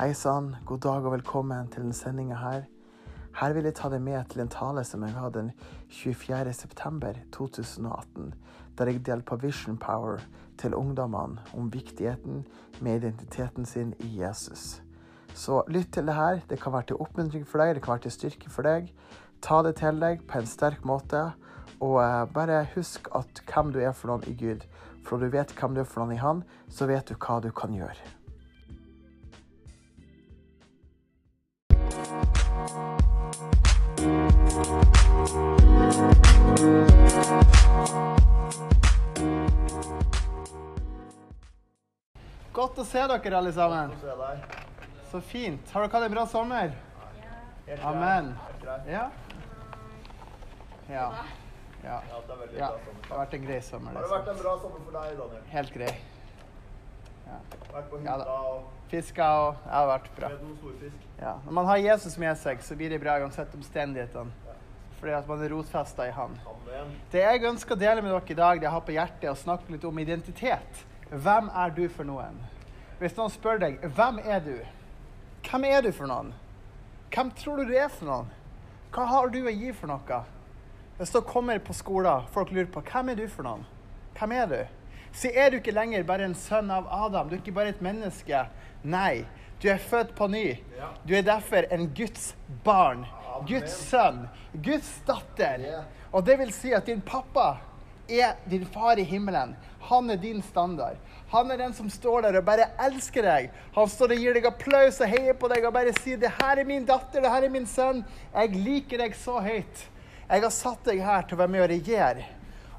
Hei sann, god dag og velkommen til denne sendinga her. Her vil jeg ta deg med til en tale som jeg hadde den 24. september 2018, der jeg delte på Vision Power til ungdommene om viktigheten med identiteten sin i Jesus. Så lytt til det her. Det kan være til oppmuntring for deg, det kan være til styrke for deg. Ta det til deg på en sterk måte, og eh, bare husk at hvem du er for noen i Gud. For når du vet hvem du er for noen i Han, så vet du hva du kan gjøre. Godt å se dere, alle sammen. Så fint. Har dere hatt en bra sommer? Amen. Ja. Ja. Ja. Ja, det veldig ja. bra Det sommer. har vært en grei sommer. Har det vært Liksom. en bra sommer for deg, Daniel? Helt grei. Ja. Vært på Ja hytta og Fiska og Det har vært bra. Ja. Når man har Jesus med seg, så blir det bra uansett omstendighetene. Fordi at man er rotfesta i Han. Det jeg ønsker å dele med dere i dag, det jeg har på hjertet, er å snakke litt om identitet. Hvem er du for noen? Hvis noen spør deg hvem er du, hvem er du for noen? Hvem tror du du er for noen? Hva har du å gi for noe? Hvis du kommer på skolen, folk lurer på hvem er du for noen? Hvem er du? Så er du ikke lenger bare en sønn av Adam. Du er ikke bare et menneske. Nei, du er født på ny. Du er derfor en Guds barn. Guds sønn. Guds datter. Og det vil si at din pappa er din far i himmelen. Han er din standard. Han er den som står der og bare elsker deg. Han står og gir deg applaus og heier på deg og bare sier 'Det her er min datter, det her er min sønn. Jeg liker deg så høyt. Jeg har satt deg her til å være med og regjere.'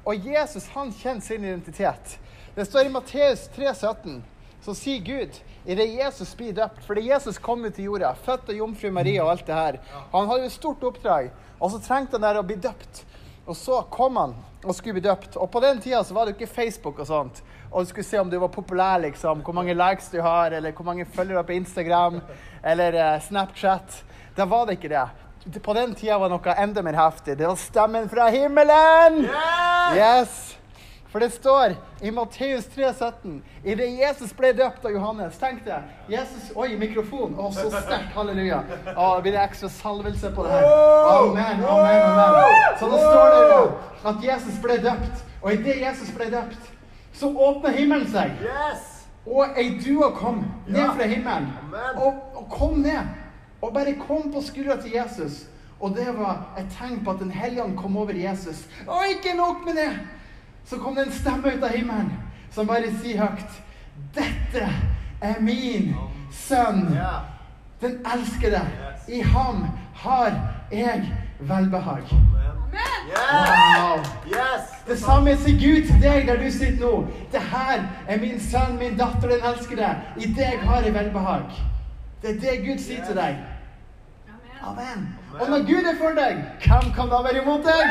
Og Jesus han kjenner sin identitet. Det står i Matteus 3,17 så sier Gud idet Jesus blir døpt Fordi Jesus kom ut til jorda, født av jomfru Maria og alt det her. Han hadde jo et stort oppdrag, og så trengte han der å bli døpt. Og så kom han og skulle bli døpt. Og på den tida så var det jo ikke Facebook og sånt. Og du skulle se om du var populær, liksom. Hvor mange likes du har, eller hvor mange følgere på Instagram, eller eh, Snapchat. Da var det ikke det. På den tida var noe enda mer heftig. Det var stemmen fra himmelen! Yes! For det står i Matteus 3,17 Idet Jesus ble døpt av Johannes Tenk det. Jesus, Oi, mikrofon. Å, så sterkt. Halleluja. Å, det blir det ekstra salvelse på det her. Amen, amen, amen. Så da står det jo at Jesus ble døpt. Og idet Jesus ble døpt, så åpner himmelen seg. Og ei due kom ned fra himmelen. Og, og kom ned. Og bare kom på skuldra til Jesus. Og det var et tegn på at Den hellige ånd kom over Jesus. Og ikke nok med det! Så kom det en stemme ut av himmelen som bare sier høyt Dette er min sønn, den elskede. I ham har jeg velbehag. Wow! Det samme sier Gud til deg der du sitter nå. Det her er min sønn, min datter, den elskede. I deg har jeg velbehag. Det er det Gud sier til deg. Amen. Og når Gud er for deg, hvem kan da være imot deg?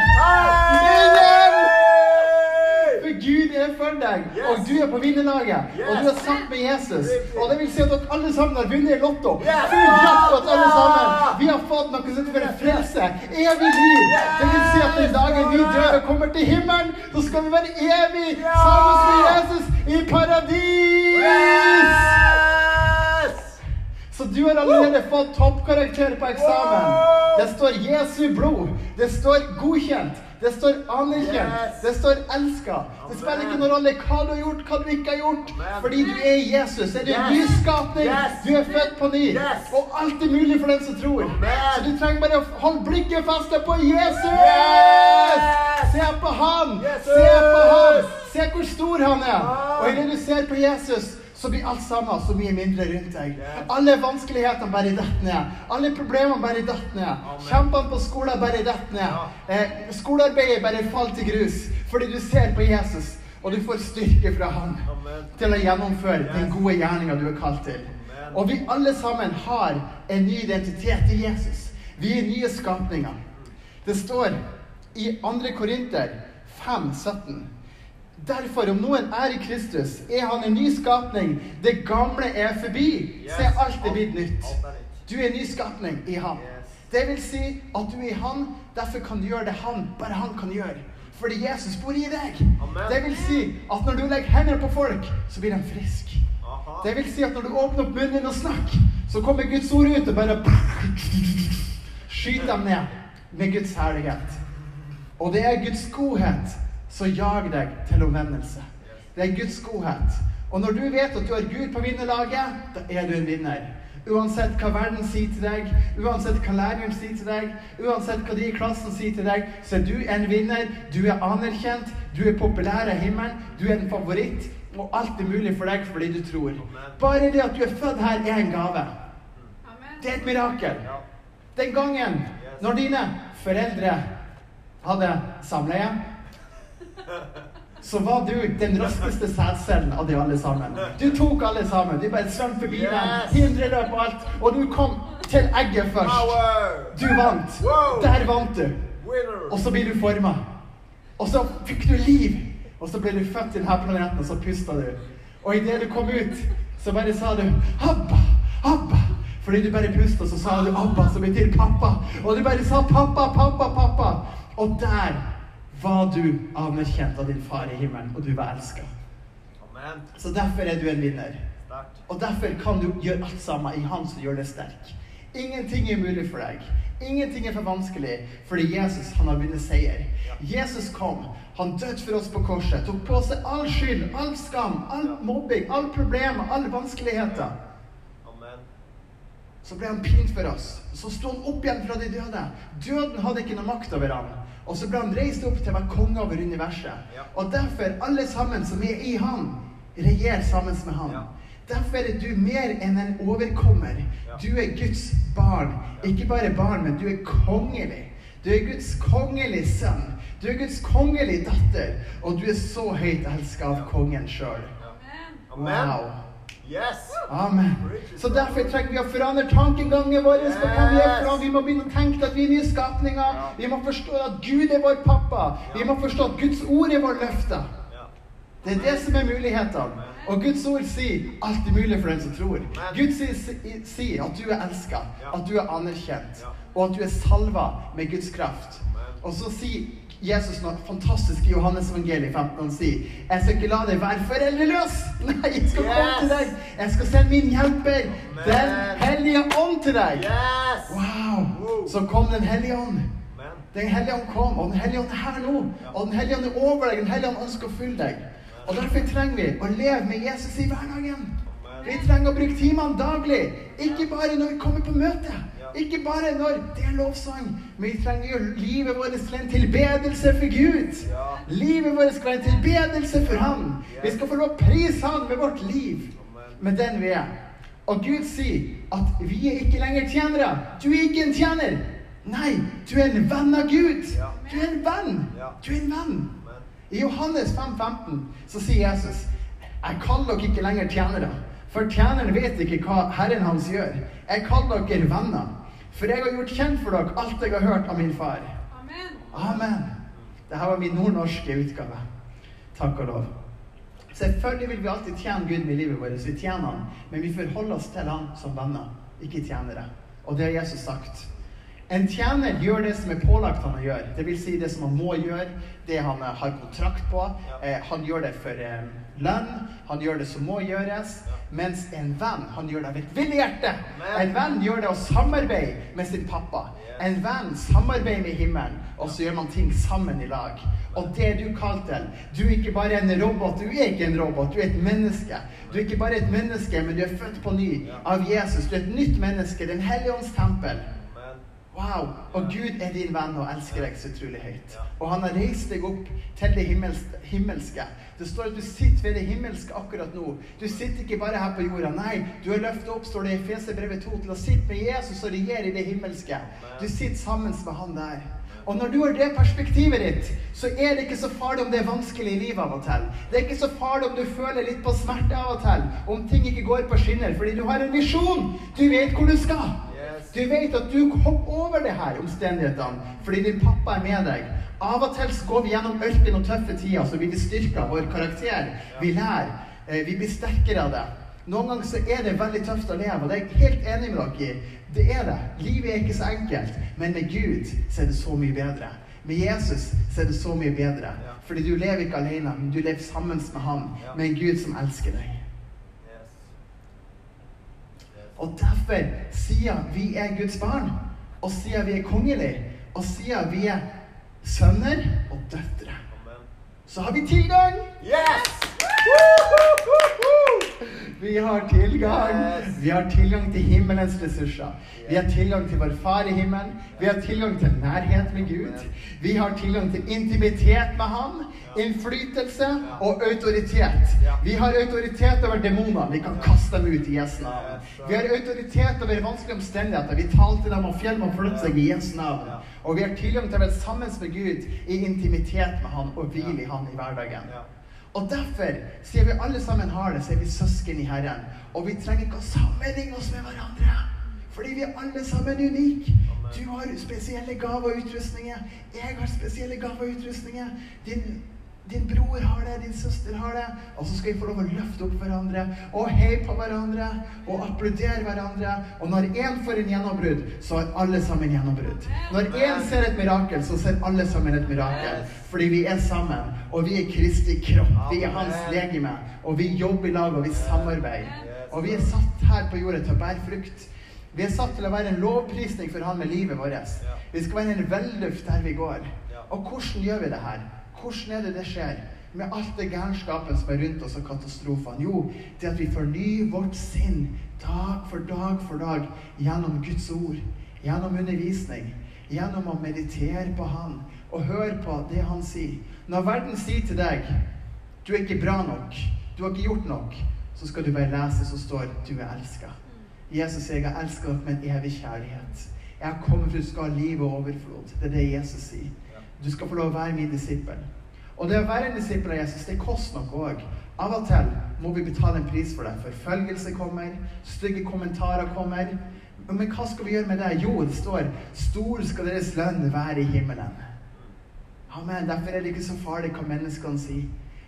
Ingen! Gud er for deg, Yes. og du er på vinnerlaget. Og du er sammen med Jesus. Og det vil si at dere alle sammen har vunnet i Lotto. Yes. Full alle sammen. Vi har fått noe som heter frelse. Evig liv. Det vil si at den dagen vi dør og kommer til himmelen, så skal vi være evig sammen med Jesus i paradis. Så du har allerede fått toppkarakter på eksamen. Det står Jesu blod. Det står godkjent. Det står anerkjent. Yes. Det står elska. Det spiller ikke noen rolle hva du har gjort, hva du ikke har gjort. Amen. Fordi du er Jesus. Er du en Yes. nyskapning? Yes. Du er født på ny. Og alt er mulig for den som tror. Amen. Så du trenger bare å holde blikket feste på Jesus. Se på han. Se på han. Se hvor stor han er. Og idet du ser på Jesus, så blir alt sammen så mye mindre rundt deg. Alle vanskelighetene bare detter ned. Alle problemene bare detter ned. Kjempene på skolen bare detter ned. Eh, skolearbeidet bare faller til grus fordi du ser på Jesus, og du får styrke fra han til å gjennomføre den gode gjerninga du er kalt til. Og vi alle sammen har en ny identitet i Jesus. Vi er nye skapninger. Det står i 2. Korinter 5, 17. Derfor, om noen er i Kristus, er han en ny skapning. Det gamle er forbi. Yes. Se, alt er blitt nytt. Du er en ny skapning i ham. Yes. Det vil si at du er i han, derfor kan du gjøre det han, bare han kan gjøre. Fordi Jesus bor i deg. Amen. Det vil si at når du legger hendene på folk, så blir de friske. Det vil si at når du åpner opp munnen din og snakker, Så kommer Guds ord ut og bare skyter dem ned med Guds herlighet. Og det er Guds godhet som jag deg til omvendelse. Det er Guds godhet. Og når du vet at du har Gud på vinnerlaget, da er du en vinner. Uansett hva verden sier til deg, uansett hva læreren sier til deg, uansett hva de i klassen sier til deg, så er du en vinner. Du er anerkjent, du er populær av himmelen, du er en favoritt. Og alt er mulig for deg fordi du tror. Bare det at du er født her, er en gave. Det er et mirakel. Den gangen når dine foreldre hadde samleie, så var du den raskeste sædcellen av de alle sammen. Du tok alle sammen. Du bare svømte forbi dem, Yes. hindreløp og alt. Og du kom til egget først. Du vant. Der vant du. Og så blir du forma. Og så fikk du liv. Og så ble du født til denne planeten, og så pusta du. Og idet du kom ut, så bare sa du 'Abba, Abba'. Fordi du bare pusta, så sa du 'Abba', som betyr pappa. Og du bare sa 'pappa, pappa, pappa'. Og der var du anerkjent av din far i himmelen, og du var elska. Så derfor er du en vinner. Og derfor kan du gjøre alt sammen i Han som gjør deg sterk. Ingenting er umulig for deg. Ingenting er for vanskelig, fordi Jesus han har vunnet seier. Jesus kom. Han døde for oss på korset. Tok på seg all skyld, all skam, all mobbing, all problemer, alle vanskeligheter. Så ble han pint for oss. Så sto han opp igjen fra de døde. Døden hadde ikke noe makt over ham. Og så ble han reist opp til å være konge over universet. Ja. Og derfor, alle sammen som er i han, regjerer sammen med han. Ja. Derfor er du mer enn en overkommer. Ja. Du er Guds barn. Ikke bare barn, men du er kongelig. Du er Guds kongelige sønn. Du er Guds kongelige datter. Og du er så høyt elska av kongen sjøl. Amen. Wow. Yes! Amen. Så derfor trenger vi å forandre tankegangen vår. på hva Vi er fra. Vi må begynne å tenke at vi er nye skapninger. Ja. Vi må forstå at Gud er vår pappa. Vi må forstå at Guds ord er vår løfte. Ja. Det er det som er mulighetene. Og Guds ord sier alt er mulig for den som tror. Gud sier, sier at du er elska, at du er anerkjent, og at du er salva med Guds kraft. Og så sier Jesus noe fantastisk i Johannes evangeliet 15. Han sier Jeg skal ikke la deg være foreldreløs. Nei, jeg skal komme til deg. Jeg skal sende min hjelper, Amen. Den hellige ånd, til deg. Yes! Wow! Så kom Den hellige ånd. Amen. Den hellige ånd kom, og Den hellige ånd er her nå. Og Den hellige ånd er over deg. Den hellige ånd ønsker å fylle deg. Og derfor trenger vi å leve med Jesus i hverdagen. Vi trenger å bruke timene daglig. Ikke bare når vi kommer på møte. Ikke bare når det er lovsang. Men vi trenger gjøre livet vårt til en tilbedelse for Gud. Livet vårt skal være en tilbedelse for Han. Vi skal få lov å prise Han med vårt liv. Med den vi er. Og Gud sier at vi er ikke lenger tjenere. Du er ikke en tjener. Nei, du er en venn av Gud. Du er en venn. Du er en venn. I Johannes 5,15 så sier Jesus Jeg kaller dere ikke lenger tjenere, for tjeneren vet ikke hva Herren hans gjør. Jeg kaller dere venner, for jeg har gjort kjent for dere alt jeg har hørt av min far. Amen. Dette var min nordnorske utgave. Takk og lov. Selvfølgelig vil vi alltid tjene Gud med livet vårt. Vi tjener Han, men vi forholder oss til Han som venner, ikke tjenere. Og det har Jesus sagt. En tjener gjør det som er pålagt han å gjøre. Det vil si det som han må gjøre, det han eh, har kontrakt på. Eh, han gjør det for eh, lønn, han gjør det som må gjøres. Mens en venn, han gjør det av et villig hjerte. En venn gjør det å samarbeide med sin pappa. En venn samarbeider med himmelen, og så gjør man ting sammen i lag. Og det er du kalt til. Du er ikke bare en robot, du er ikke en robot, du er et menneske. Du er ikke bare et menneske, men du er født på ny av Jesus. Du er et nytt menneske, Den hellige ånds tempel. Wow! Og Gud er din venn og elsker deg så utrolig høyt. Og han har reist deg opp til det himmelske. Det står at du sitter ved det himmelske akkurat nå. Du sitter ikke bare her på jorda. Nei, du har løftet opp, står det i Efeserbrevet 2, til å sitte med Jesus og regjere i det himmelske. Du sitter sammen med han der. Og når du har det perspektivet ditt, så er det ikke så farlig om det er vanskelig i livet av og til. Det er ikke så farlig om du føler litt på smerte av og til, om ting ikke går på skinner, fordi du har en visjon. Du vet hvor du skal. Du vet at du kom over det her omstendighetene fordi din pappa er med deg. Av og til går vi gjennom ørken og tøffe tider, så blir vi styrka vår karakter. Vi lærer. eh, Vi blir sterkere av det. Noen ganger så er det veldig tøft å leve, og det er jeg helt enig med dere i. Det er det. Livet er ikke så enkelt, men med Gud så er det så mye bedre. Med Jesus så er det så mye bedre. Fordi du lever ikke alene, men du lever sammen med Han, med en Gud som elsker deg. Yes. Yes. Og derfor, siden vi er Guds barn, og siden vi er kongelige, og siden vi er sønner og døtre, Amen. så har vi tilgang! Yes! Vi har tilgang. Vi har tilgang til himmelens ressurser. Vi har tilgang til vår Far i himmelen. Vi har tilgang til nærhet med Gud. Vi har tilgang til intimitet med Han, innflytelse og autoritet. Vi har autoritet over demonene. Vi kan kaste dem ut i Jesu navn. Vi har autoritet over vanskelige omstendigheter. Vi taler til dem, og fjell må flytte seg i Jesu navn. Og vi har tilgang til å være sammen med Gud i intimitet med Han og hvile i Han i hverdagen. Og derfor, siden vi alle sammen har det, så er vi søsken i Herren. Og vi trenger ikke å sammenligne oss med hverandre. Fordi vi er alle sammen unike. Du har spesielle gaver og utrustninger. Jeg har spesielle gaver og utrustninger. Din, din bror har det, din søster har det. Og så skal vi få lov å løfte opp hverandre og heie på hverandre og applaudere hverandre. Og når én får en gjennombrudd, så har alle sammen gjennombrudd. Når én ser et mirakel, så ser alle sammen et mirakel. Fordi vi er sammen, og vi er Kristi kropp. Vi er hans legeme. Og vi jobber i lag, og vi samarbeider. Og vi er satt her på jorda til å bære frukt. Vi er satt til å være en lovprisning for Han med livet vårt. Vi skal være en velduft der vi går. Og hvordan gjør vi det her? Hvordan er det det skjer? Med alt det gærenskapen som er rundt oss, og katastrofene? Jo, det at vi fornyer vårt sinn dag for dag for dag gjennom Guds ord. Gjennom undervisning. Gjennom å meditere på Han og høre på det Han sier. Når verden sier til deg du er ikke bra nok, du har ikke gjort nok, så skal du bare lese som står du er elska. Jesus sier, 'Jeg elsker dere med en evig kjærlighet'. Jeg har kommet for at du skal ha liv og overflod. Det er det Jesus sier. Du skal få lov å være min disippel. Og det å være en disippel av Jesus, det koster noe òg. Av og til må vi betale en pris for det. Forfølgelse kommer, stygge kommentarer kommer. Men hva skal vi gjøre med det? Jo, det står 'Stor skal deres lønn være i himmelen'. Amen. Derfor er det ikke så farlig hva menneskene sier.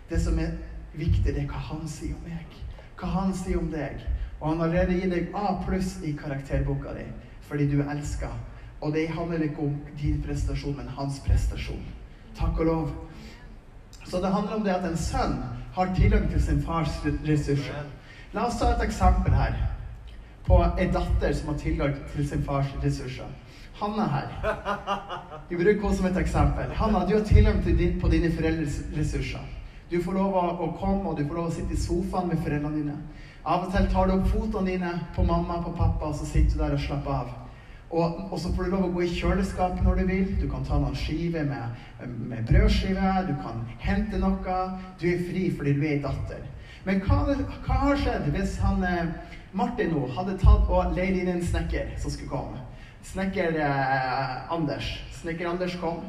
Det som er viktig, det er hva han sier om meg. Hva han sier om deg. Og han har allerede gitt deg A pluss i karakterboka di fordi du er elska. Og det handler ikke om din prestasjon, men hans prestasjon. Takk og lov. Så det handler om det at en sønn har tilgang til sin fars ressurser. La oss ta et eksempel her på en datter som har tilgang til sin fars ressurser. Hanna her. Vi bruker henne som et eksempel. Hanna, du har tilgang til din, på dine foreldres ressurser. Du får lov å, komme, og du får lov å sitte i sofaen med foreldrene dine. Av og til tar du opp fotene dine på mamma og på pappa, og så sitter du der og slapper av. Og, og så får du lov å gå i kjøleskapet når du vil. Du kan ta noen skiver med, med brødskive. Du kan hente noe. Du er fri fordi du er ei datter. Men hva, hva har skjedd hvis han eh, Martin nå hadde tatt og leid inn en snekker som skulle komme? Snekker eh, Anders. Snekker Anders kom.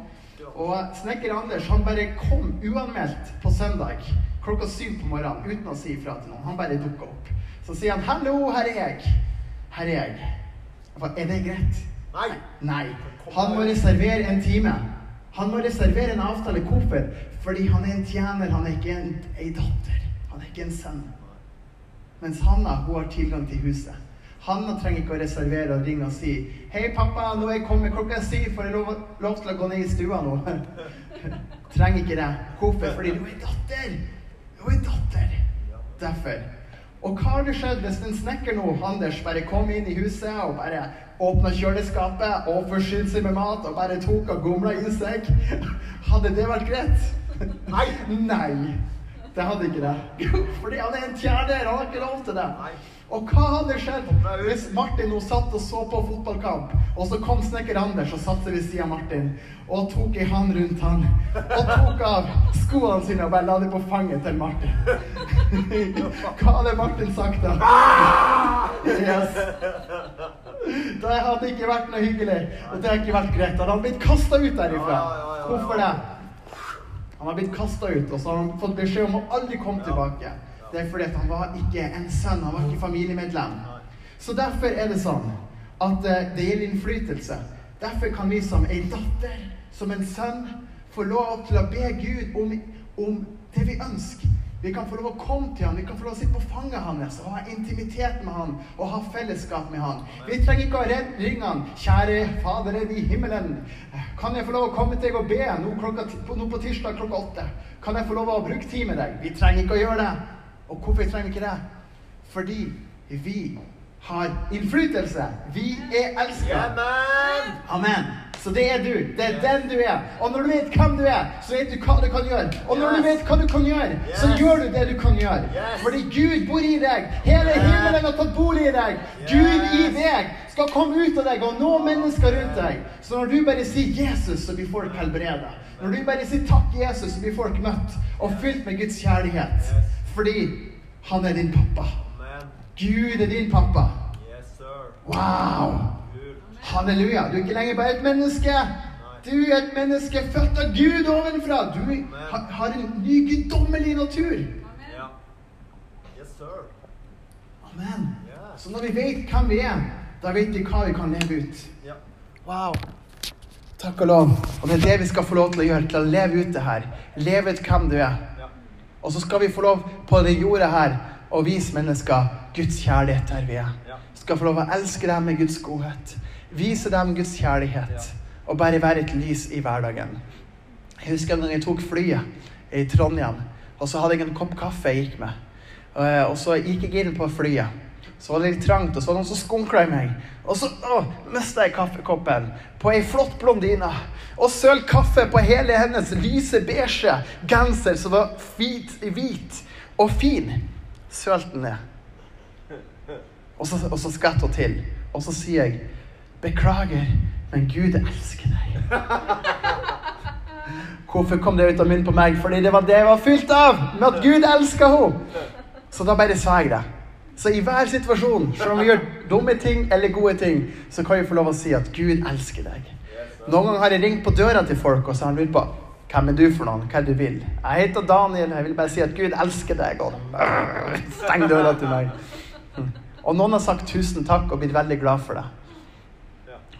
Og snekker Anders han bare kom uanmeldt på søndag klokka syv på morgenen uten å si ifra til noen. Han bare dukka opp. Så sier han 'Hallo, her er jeg'. Her er jeg. Er det greit? Nei. Nei. Han må reservere en time. Han må reservere en avtale. Hvorfor? Fordi han er en tjener, han er ikke en, ei datter. Han er ikke en sønn. Mens Hanna hun har tilgang til huset. Hanna trenger ikke å reservere og ringe og si 'Hei, pappa, nå er jeg kommet klokka syv. Får jeg lov, lov til å gå ned i stua nå?' trenger ikke det. Hvorfor? Fordi hun er datter. Hun er datter. Derfor. Og hva hadde skjedd hvis en snekker nå, Anders, bare kom inn i huset og bare åpna kjøleskapet og forsynte seg med mat og bare tok og gomla i seg? Hadde det vært greit? Nei. Nei. Det hadde ikke det. Fordi han er en tjener. Han har ikke lov til det. Og hva hadde skjedd hvis Martin nå satt og så på fotballkamp, og så kom snekker Anders og satte ved siden av Martin og tok i hand rundt han og tok av skoene sine og bare la dem på fanget til Martin? Hva hadde Martin sagt da? Yes. Det hadde ikke vært noe hyggelig. Og det hadde ikke vært greit. Han hadde blitt kasta ut derifra. Hvorfor det? Han har blitt kasta ut, og så har han fått beskjed om å aldri komme tilbake. Det er fordi han var ikke en sønn, han var ikke familiemedlem. Så derfor er det sånn at eh, det gjelder innflytelse. Derfor kan vi som ei datter, som en sønn, få lov til å be Gud om, om det vi ønsker. Vi kan få lov å komme til ham, vi kan få lov å sitte på fanget hans og ha intimitet med ham og ha fellesskap med ham. Vi trenger ikke å redde- ringene. 'Kjære Fader i himmelen, kan jeg få lov å komme til deg og be nå, klokka, nå på tirsdag klokka åtte?' 'Kan jeg få lov å bruke tid med deg?' Vi trenger ikke å gjøre det. Og hvorfor trenger vi ikke det? Fordi vi har innflytelse. Vi er elska. Amen. Så det er du. Det er den du er. Og når du vet hvem du er, så vet du hva du kan gjøre. Og når du vet hva du kan gjøre, så gjør du det du kan gjøre. Fordi Gud bor i deg. Hele himmelen har tatt bolig i deg. Gud i deg skal komme ut av deg og nå mennesker rundt deg. Så når du bare sier 'Jesus', så blir folk helbreda. Når du bare sier 'takk, Jesus', så blir folk møtt og fylt med Guds kjærlighet. Fordi han er din pappa. Gud er din pappa. Yes, sir. Wow! Halleluja. Du er ikke lenger bare et menneske. Du er et menneske født av Gud ovenfra. Du har, har en ny guddommelig natur. Yes, sir. Amen. Så når vi vet hvem vi er, da vet vi hva vi kan leve ut. Wow. Takk og lov. Og det er det vi skal få lov til å gjøre, til å leve ut det her. Leve ut hvem du er. Og så skal vi få lov på det jordet her å vise mennesker Guds kjærlighet der vi er. Skal få lov å elske dem med Guds godhet. Vise dem Guds kjærlighet. Og bare være et lys i hverdagen. Jeg husker når jeg tok flyet i Trondheim, og så hadde jeg en kopp kaffe jeg gikk med. Eh, Og så gikk jeg inn på flyet. Så var det litt trangt, og så var det noen som skunkla i meg. Og så mista jeg kaffekoppen på ei flott blondine. Og søl kaffe på hele hennes lyse beige genser som var hvit, hvit og fin. Sølte den ned. Og så, og så skvetter hun til. Og så sier jeg Beklager, men Gud elsker deg. Hvorfor kom det ut av munnen på meg? Fordi det var det jeg var fylt av! Med at Gud elsker henne! Så da bare sa jeg det. Så i hver situasjon, selv om vi gjør dumme ting eller gode ting, så kan vi få lov å si at Gud elsker deg. Noen ganger har jeg ringt på døra til folk, og så har han lurt på hvem er du for noen? Hva er det du vil? Jeg heter Daniel. Jeg vil bare si at Gud elsker deg. Og steng døra til meg. Og noen har sagt tusen takk og blitt veldig glad for det.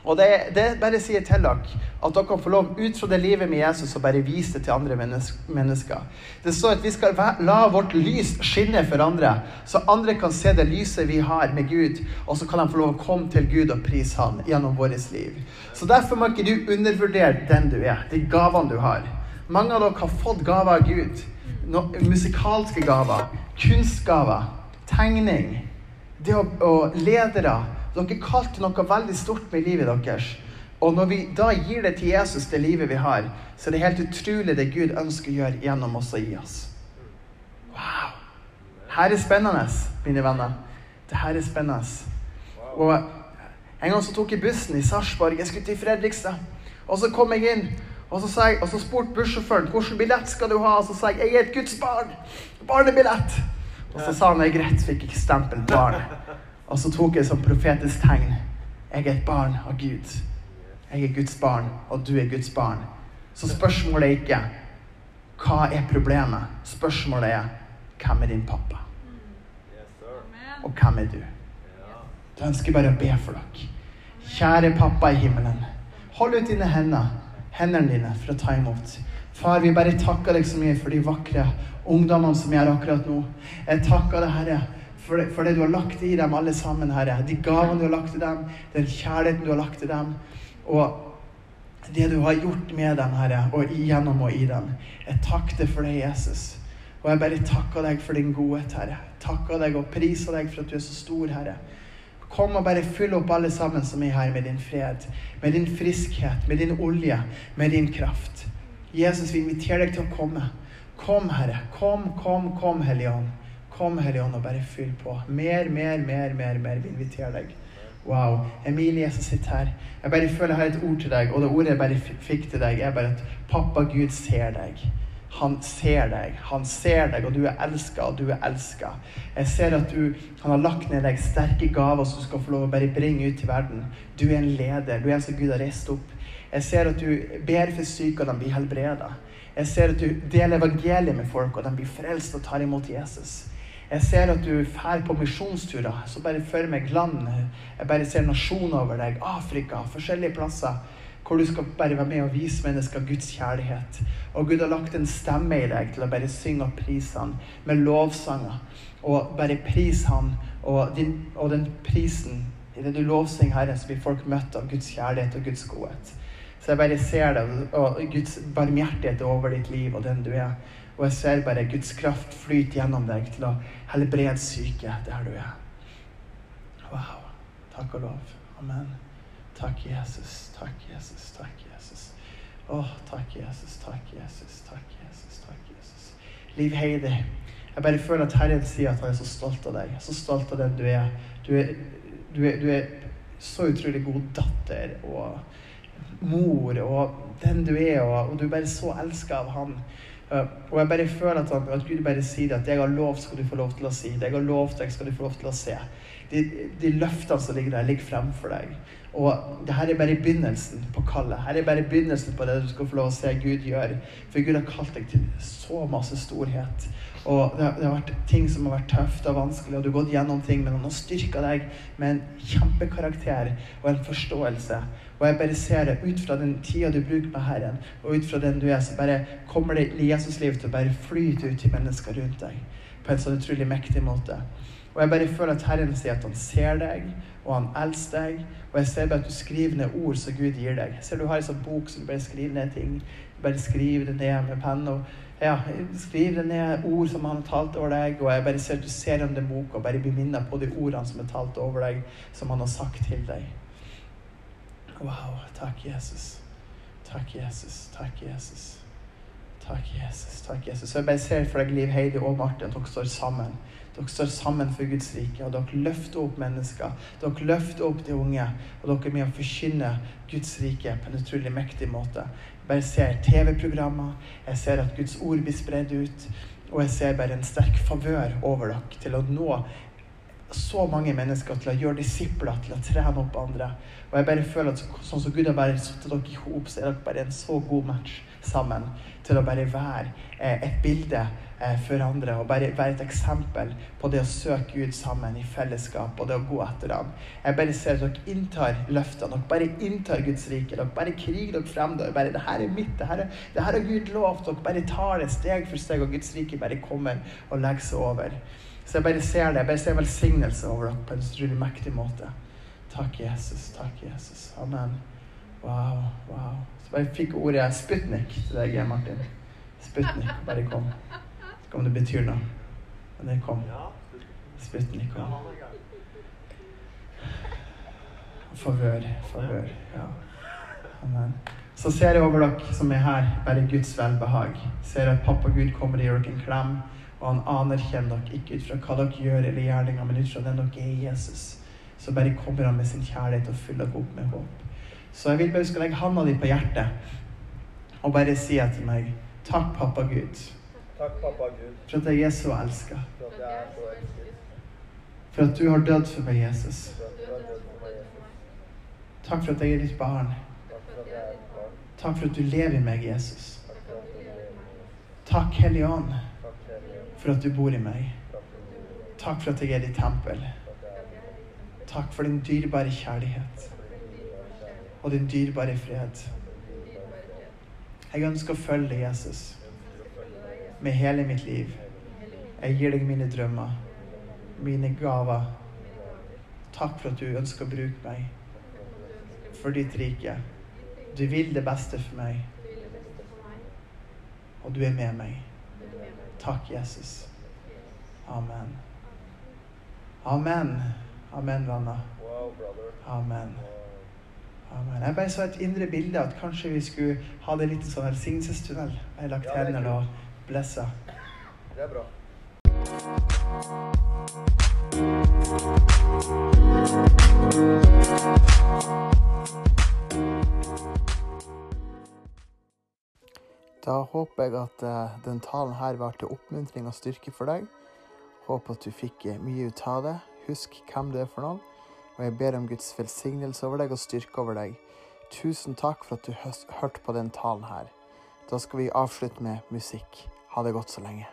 Og det, det bare sier til dere at dere kan få lov ut fra det livet med Jesus og bare vise det til andre mennesker. Det står at vi skal la vårt lys skinne for andre, så andre kan se det lyset vi har med Gud, og så kan de få lov å komme til Gud og prise Han gjennom vårt liv. Så derfor må ikke du undervurdere den du er, de gavene du har. Mange av dere har fått gaver av Gud. No, musikalske gaver, kunstgaver, tegning det å, og ledere. Dere er kalt til noe veldig stort med livet deres. Og når vi da gir det til Jesus, det livet vi har, så er det helt utrolig det Gud ønsker å gjøre gjennom oss og gi oss. Wow! Her er spennende, mine venner. Det her er spennende. Og en gang så tok jeg bussen i Sarpsborg. Jeg skulle til Fredrikstad. Og så kom jeg inn, og så, jeg, og så spurte bussjåføren hvilken billett skal du ha. Og så sa jeg jeg er et Guds barn. Barnebillett. Og så sa han jeg greit, fikk ikke stempel barn. Og så tok jeg som profetisk tegn. Jeg er et barn av Gud. Jeg er Guds barn, og du er Guds barn. Så spørsmålet er ikke hva er problemet? Spørsmålet er hvem er din pappa? Og hvem er du? Jeg ønsker bare å be for dere. Kjære pappa i himmelen. Hold ut dine hender, hendene dine for å ta imot. Far, vi bare takker deg så mye for de vakre ungdommene som er akkurat nå. Jeg takker deg, Herre, for det, for det du har lagt i dem alle sammen, Herre. De gavene du har lagt i dem, den kjærligheten du har lagt i dem. Og det du har gjort med dem, Herre, og igjennom og i dem. Jeg takker deg for det, Jesus. Og jeg bare takker deg for din godhet, Herre. Takker deg og priser deg for at du er så stor, Herre. Kom og bare fyll opp alle sammen som er her, med din fred, med din friskhet, med din olje, med din kraft. Jesus, vi inviterer deg til å komme. Kom, Herre. Kom, kom, kom, Hellige Ånd. Kom, Hellige Ånd, og bare fyll på. Mer, mer, mer, mer, mer. Vi inviterer deg. Wow. Emilie som sitter her. Jeg bare føler jeg har et ord til deg, og det ordet jeg bare fikk til deg, er bare at pappa Gud ser deg. Han ser deg. Han ser deg, og du er elska, og du er elska. Jeg ser at du, han har lagt ned deg sterke gaver som du skal få lov å bare bringe ut til verden. Du er en leder. Du er en som Gud har reist opp. Jeg ser at du ber for syke, og de blir helbreda. Jeg ser at du deler evangeliet med folk, og de blir frelst og tar imot Jesus. Jeg ser at du drar på misjonsturer. Så bare følg meg land. Jeg bare ser nasjoner over deg. Afrika, forskjellige plasser. Hvor du skal bare være med og vise mennesker Guds kjærlighet. Og Gud har lagt en stemme i deg til å bare synge og prise med lovsanger. Og bare prise Han. Og, din, og den prisen, i det du lovsynger Herren, så blir folk møtt av Guds kjærlighet og Guds godhet. Så jeg bare ser det, og Guds barmhjertighet er over ditt liv og den du er. Og jeg ser bare Guds kraft flyte gjennom deg til å helbrede syke der du er. Wow. Takk og lov. Amen. Takk, Jesus. Takk, Jesus. Takk, Jesus. Å, takk, Jesus. Takk, Jesus. Takk, Jesus. Takk, Jesus. Liv Heidi, jeg bare føler at Herren sier at han er så stolt av deg. Så stolt av den du er. Du er, du er, du er så utrolig god datter og mor og den du er, og, og du er bare så elska av han. Uh, og jeg bare føler at, han, at Gud bare sier at jeg har lov, skal du få lov til å si. Jeg har lov, deg, skal du få lov til å se. De, de løftene som ligger der, ligger fremfor deg. Og det her er bare begynnelsen på kallet. Her er bare begynnelsen på det du skal få lov å se Gud gjøre. For Gud har kalt deg til så masse storhet. Og det har, det har, vært ting som har vært tøft og vanskelig, og du har gått gjennom ting, men han har styrka deg med en kjempekarakter og en forståelse. Og jeg bare ser det ut fra den tida du bruker med Herren, og ut fra den du er, så bare kommer det Jesus-liv til å bare flyte ut til mennesker rundt deg på en sånn utrolig mektig måte. Og jeg bare føler at Herren sier at han ser deg, og han elsker deg. Og jeg ser bare at du skriver ned ord som Gud gir deg. Jeg ser du har en sånn bok som du bare skriver ned ting. Du bare skriver det ned med penn. og ja, Skriv det ned ord som han har talt over deg, og jeg bare ser at du ser om den boka og bare blir minnet på de ordene som er talt over deg, som han har sagt til deg. Wow. Takk, Jesus. Takk, Jesus. Takk, Jesus. Takk, Jesus. Takk, Jesus. Så jeg bare ser for deg, Liv Heidi og Martin, dere står sammen. Dere står sammen for Guds rike, og dere løfter opp mennesker. Dere løfter opp de unge, og dere er med å forkynne Guds rike på en utrolig mektig måte. Jeg bare ser TV-programmer, jeg ser at Guds ord blir spredd ut, og jeg ser bare en sterk favør over dere til å nå så mange mennesker til å gjøre disipler, til å trene opp andre. Og jeg bare føler at sånn som Gud har bare satt dere i hop, så er dere bare en så god match sammen til å bare være eh, et bilde eh, for andre og bare være et eksempel på det å søke Gud sammen i fellesskap og det å gå etter ham. Jeg bare ser at dere inntar løftene. Dere bare inntar Guds rike. Dere bare kriger dere frem. Dere bare, det her er mitt. Det her, er, det her har Gud lovt. Dere bare tar det steg for steg, og Guds rike bare kommer og legger seg over. Så jeg bare ser det. Jeg bare ser velsignelse over dere på en utrolig mektig måte. Takk, Jesus. Takk, Jesus. Amen. Wow, wow. Så bare fikk ordet Sputnik til deg, Martin. Sputnik. Bare kom. Ikke om det betyr noe. Men det kom. Sputnik kom. Favør. Favør. Ja. Amen. Så ser jeg over dere som er her, bare Guds velbehag. Ser at pappa Gud kommer og gir dere en klem, og han anerkjenner dere ikke ut fra hva dere gjør eller gjerninger, men ut fra den dere er i Jesus. Så bare kommer han med sin kjærlighet og fyller dere opp med håp. Så jeg vil bare skal legge handa di på hjertet og bare si etter meg Takk, pappa Gud, Takk, pappa Gud, for at jeg er så elska. for at du har dødd for meg, Jesus. Takk for at jeg er ditt barn. Takk for at du lever i meg, Jesus. Takk Hellige Ånd, for at du bor i meg. Takk for at jeg er ditt tempel. Takk for din dyrebare kjærlighet for din dyrebare kjærlighet. Og din dyrebare fred. Jeg ønsker å følge Jesus, med hele mitt liv. Jeg gir deg mine drømmer, mine gaver. Takk for at du ønsker å bruke meg for ditt rike. Du vil det beste for meg, og du er med meg. Takk, Jesus. Amen. Amen. Amen, venner. Wow. Amen. Amen. Jeg bare så et indre bilde at kanskje vi skulle ha det litt sånn velsignelsestunnel. Jeg har lagt Ja, er hendene og blessa. Det er bra. Da håper jeg at eh, den talen her var til oppmuntring og styrke for deg. Håper at du fikk eh, mye ut av det. Husk hvem det er for noen. Og jeg ber om Guds velsignelse over deg og styrke over deg. Tusen takk for at du hørte på den talen her. Da skal vi avslutte med musikk. Ha det godt så lenge.